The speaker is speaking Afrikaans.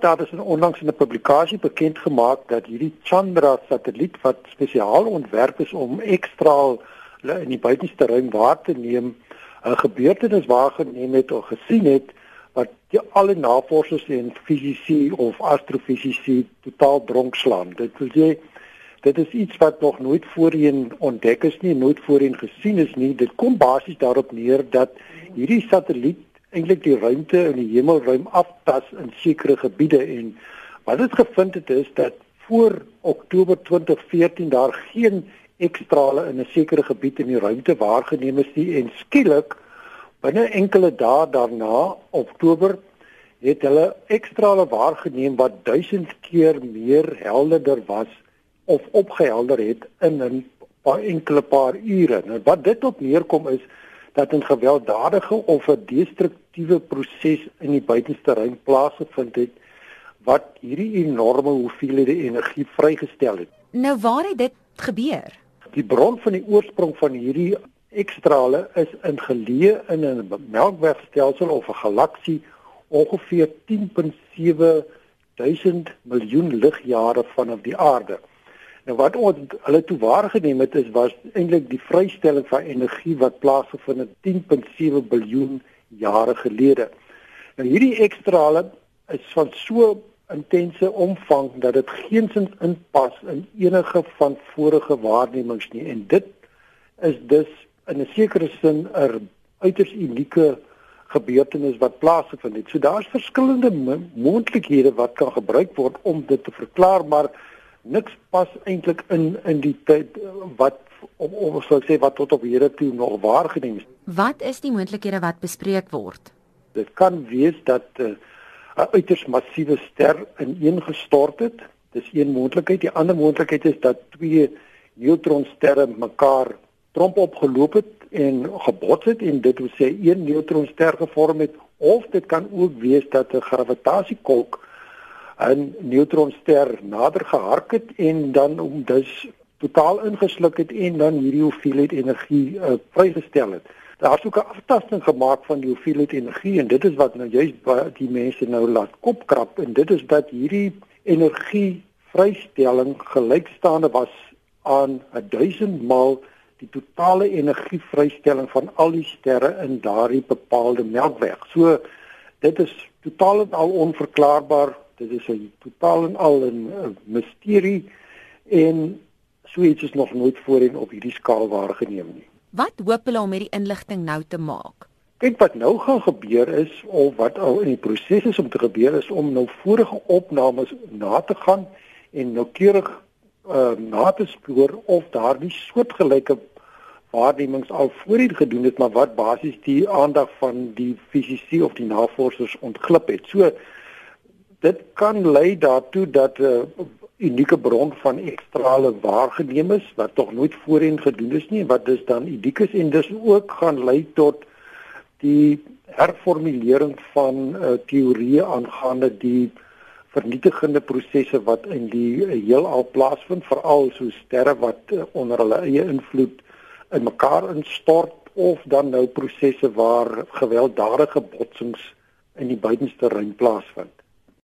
Daar is onlangs in 'n publikasie bekend gemaak dat hierdie Chandra satelliet wat spesiaal ontwerp is om ekstraal in die buitenste ruim waar te neem, 'n gebeurtenis waargeneem het of gesien het wat alle navorsers en fisici of astrofisici totaal dronk slaan. Dit wil sê dit is iets wat nog nooit voorheen ontdek is nie, nooit voorheen gesien is nie. Dit kom basies daarop neer dat hierdie satelliet eintlik die ruimte in die hemelruim aftas in sekere gebiede en wat dit gevind het is dat voor Oktober 2014 daar geen ekstrale in 'n sekere gebied in die ruimte waargeneem is nie en skielik binne enkele dae daarna Oktober het hulle ekstrale waargeneem wat 1000 keer meer helderder was of opgehelder het in 'n paar enkele paar ure. Nou wat dit op neerkom is dat 'n gewelddadige of 'n destruktiewe proses in die buitenste ruim plaasgevind het wat hierdie enorme hoeveelhede energie vrygestel het. Nou waar het dit gebeur? Die bron van die oorsprong van hierdie ekstrale is in geleë in 'n melkwegstelsel of 'n galaksie ongeveer 10.7 duisend miljoen ligjare vanaf die aarde. Nou wat ons hulle toe waargeneem het is was eintlik die vrystelling van energie wat plaasgevind het 10.7 biljoen jare gelede. Nou hierdie ekstrale is van so intense omvang dat dit geensins inpas in enige van vorige waarnemings nie en dit is dus in 'n sekere sin 'n uiters unieke gebeurtenis wat plaasgevind het. So daar's verskillende moontlikhede wat kan gebruik word om dit te verklaar, maar niks pas eintlik in in die tyd wat om om sou sê wat tot op hede toe nog waargeneem is. Wat is die moontlikhede wat bespreek word? Dit kan wees dat eh, 'n uh, uiters massiewe ster ineengestort het. Dis een moontlikheid. Die ander moontlikheid is dat twee neutronsterre mekaar tromp opgeloop het en gebots het en dit wil sê een neutronster gevorm het of dit kan ook wees dat 'n gravitasiekolk 'n neutronster nader gehark het en dan om dus totaal ingesluk het en dan hierdie hoeveelheid energie uh, vrygestel het. Daar is ook 'n aftasting gemaak van die hoeveelheid energie en dit is wat nou juist die mense nou laat kopkrap en dit is dat hierdie energie vrystelling gelykstaande was aan 1000 maal die totale energievrystelling van al die sterre in daardie bepaalde melkweg. So dit is totaal en al onverklaarbaar Dit is 'n totaal en al 'n misterie en so iets is nog nooit voorheen op hierdie skaal waargeneem nie. Wat hoop hulle om hierdie inligting nou te maak? Kyk wat nou gaan gebeur is of wat al in die proses is om te gebeur is om nou vorige opnames na te gaan en noukeurig uh, na te spoor of daar nie soortgelyke waarnemings al voorheen gedoen het maar wat basies die aandag van die fisici of die navorsers ontglip het. So dit kan lei daartoe dat 'n uh, unieke bron van ekstrale waargeneem is wat tog nooit voorheen gedoen is nie wat dus dan uniek is en dis ook gaan lei tot die herformulering van uh, teorieë aangaande die vernietigende prosesse wat in die uh, heelal plaasvind veral so sterre wat uh, onder hulle eie invloed in mekaar instort of dan nou prosesse waar gewelddadige botsings in die buitenste ruim plaasvind